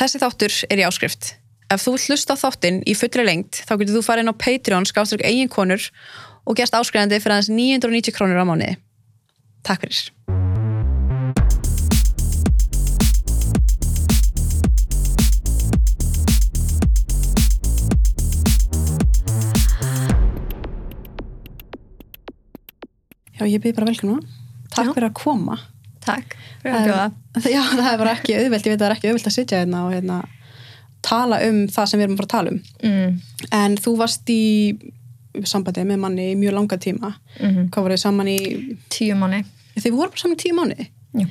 Þessi þáttur er í áskrift. Ef þú hlusta þáttinn í fullri lengt þá getur þú farið inn á Patreon skáströk eigin konur og gerst áskrifandi fyrir aðeins 990 krónur á mánuði. Takk fyrir. Já, ég byrði bara velkvæmna. Takk Já. fyrir að koma. Takk fyrir að bjóða. Já, það er bara ekki auðvelt, ég veit að það er ekki auðvelt að sitja hérna og hérna, tala um það sem við erum að fara að tala um. Mm. En þú varst í sambandi með manni í mjög langa tíma. Mm Hvað voruð þið saman í... Tíu manni. Þið voru bara saman í tíu mánuði? Já.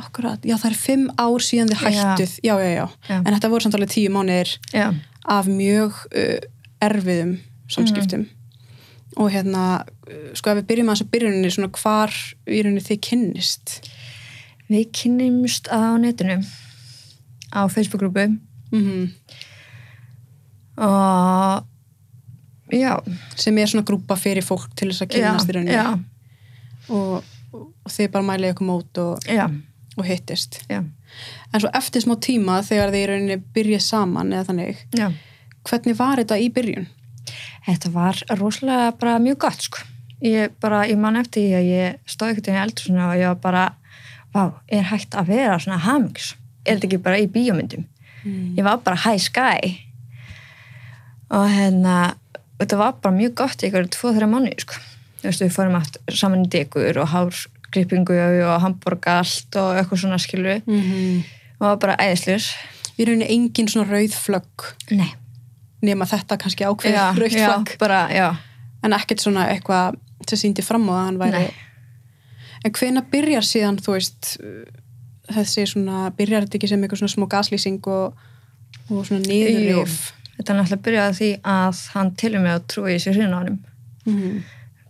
Akkurat, já það er fimm ár síðan þið Já. hættuð. Já, já, já. Já. En þetta voru samt alveg tíu Já. af mjög uh, erfiðum samskiptum. Og hérna, sko ef við byrjum að þessu byrjuninni, svona hvar í rauninni þið kynnist. Við kynnumst á netinu á Facebook-grúpu Mm og já, Sem er svona grúpa fyrir fólk til þess að kynnast í rauninni. og, og þið bara mælið ykkur mót og, og hittist já, en svo eftir smá tíma þegar þið í rauninni byrjið saman eða þannig, já. hvernig var þetta í byrjun? Þetta var rosalega bara mjög gott sko. Ég bara, ég man eftir því að ég stóð ekkert inn í eldur svona og ég var bara, vá, er hægt að vera svona hamings? Er þetta ekki bara í bíómyndum? Mm. Ég var bara high sky og hérna, þetta var bara mjög gott í ykkur tvo-þrjá mánu, sko. Þú veist, við fórum aftur saman í degur og hárklippingu og hamburgalt og eitthvað svona skilu Mm -hmm. og var bara æðisljus. í rauninni engin svona rauð flögg Nei. nema þetta kannski ákveð Já, rauð já, flögg bara, já. En ekkert svona eitthvað sem síndi fram á að hann væri Nei. en hvena byrjar síðan þú veist þessi svona, byrjar þetta ekki sem eitthvað svona smá gaslýsing og, og svona niðurrif Þetta er náttúrulega byrjað á því að hann tilur mig að trúi í sér hrinn á honum. mm -hmm.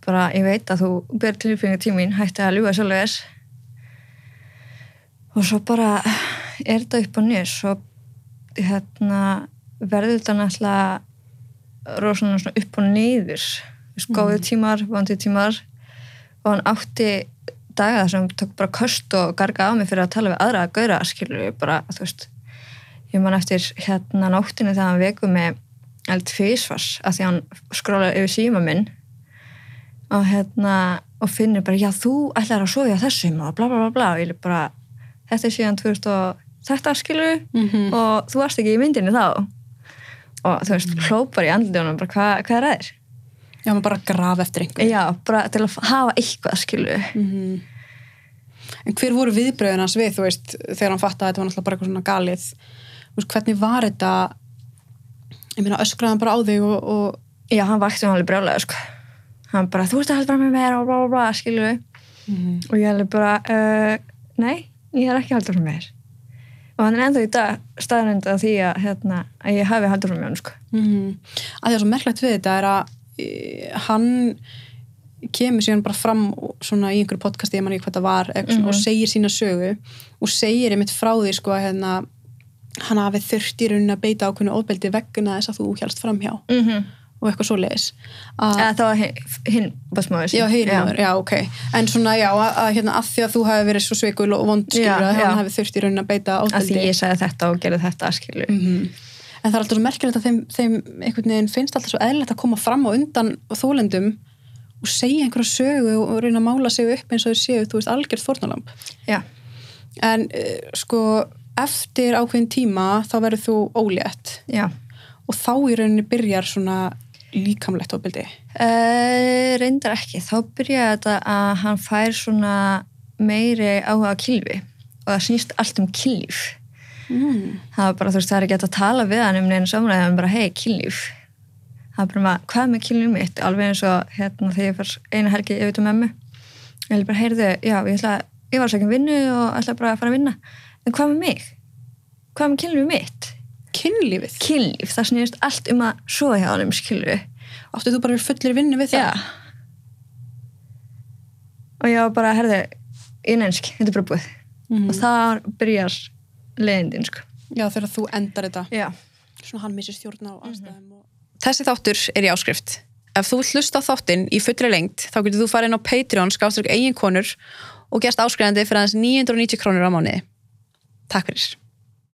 Bara, ég veit að þú ber tilbyggingu tímin, hætti að ljúga sjálfur þess. Og svo bara er þetta upp og niður, svo hérna, verður þetta náttúrulega rosalega upp og niður. Mm. Góði tímar, vandi tímar og hann átti daga sem tók bara köst og garga á mig fyrir að tala við aðra að gauðra, skilur bara, þú veist, ég man eftir hérna nóttinu þegar hann veku með eld físvars að því hann skrólaði yfir síma minn og hérna og finnir bara, já þú ætlar að sofa þessum og bla bla bla bla og ég er bara, þetta er síðan 2000 og þetta skilur Mhm. og þú varst ekki í myndinni þá og þú veist, hlópar í andlunum bara, hvað, hvað er það þér? Já, maður bara graf eftir einhver Já, bara til að hafa eitthvað skilur Mhm. En hver voru viðbröðin hans við, þú veist, þegar hann fattaði að þetta var náttúrulega bara eitthvað svona galið. Þú veist, hvernig var þetta, ég meina, öskraði hann bara á þig og, og Já, hann vakti hann alveg brjálega sko. hann bara, þú ert að halda með mér og bla bla bla, skilur og ég alveg bara, uh, nei ég er ekki halda frá mér og hann er ennþá í dag staðnend að því að, hérna, að ég hafi haldið frá mér sko. mm því að svo merkilegt við þetta er að e, hann kemur síðan bara fram svona í einhverju podcasti, ég man ekki hvað það var mm Mhm. og segir sína sögu og segir einmitt frá því sko að hérna, hann hafi þurft í rauninni að beita ákveðinu óbeldi vegguna þess að þú hjálst framhjá mm -hmm. og eitthvað svoleiðis að eða það var hinn, basmáður Já, heyrinaður, já. ok. En svona, já, að, að, hérna, að því að þú hafi verið svo sveikul og vond skilur Já, að já. hann hafi þurft í raunin að beita að áfældi. því ég sagði þetta og gerði þetta skilur Mhm. En það er alltaf svo merkilegt að þeim, þeim einhvern veginn finnst alltaf svo eðlilegt að koma fram á undan þólendum og segja einhverja sögu og, og reyna að mála sig upp eins og þau séu, þú veist, algjörð fórnalamb. já, En uh, sko, eftir ákveðin tíma þá verður þú ólétt. Já. Og þá í rauninni byrjar svona líkamlegt ofbeldi. Uh, reyndar ekki, þá byrjaði þetta að hann fær svona meiri áhuga á kylfi og það snýst allt um kynlíf Mm. það var bara, þú veist, það er ekki að tala við hann um neina samræði, hann bara, hei, kynlíf það er bara, maður, hvað með kynlíf mitt alveg eins og hérna þegar ég fær eina helgi yfir til memmu ég vil bara, heyrðu, já, ég ætla ég var sækjum vinnu og ætla bara að fara að vinna en hvað með mig? hvað með kynlíf mitt? Kynlífið? Kynlíf, það snýst allt um að svo hjá hann um skilur Áttu þú bara fullir vinnu við það? Já. Og ég var bara, herði, ég nænsk, þetta er bara búið. Mhm. Og þar byrjar leiðindin, sko. Já, þegar þú endar þetta. Já. Svona hann missir stjórn á aðstæðum. Og... Þessi þáttur er í áskrift. Ef þú vill hlusta á þáttinn í fullri lengt, þá getur þú farið inn á Patreon, skáströk eigin konur og gerst áskrifandi fyrir aðeins 990 krónur á mánuði. Takk fyrir.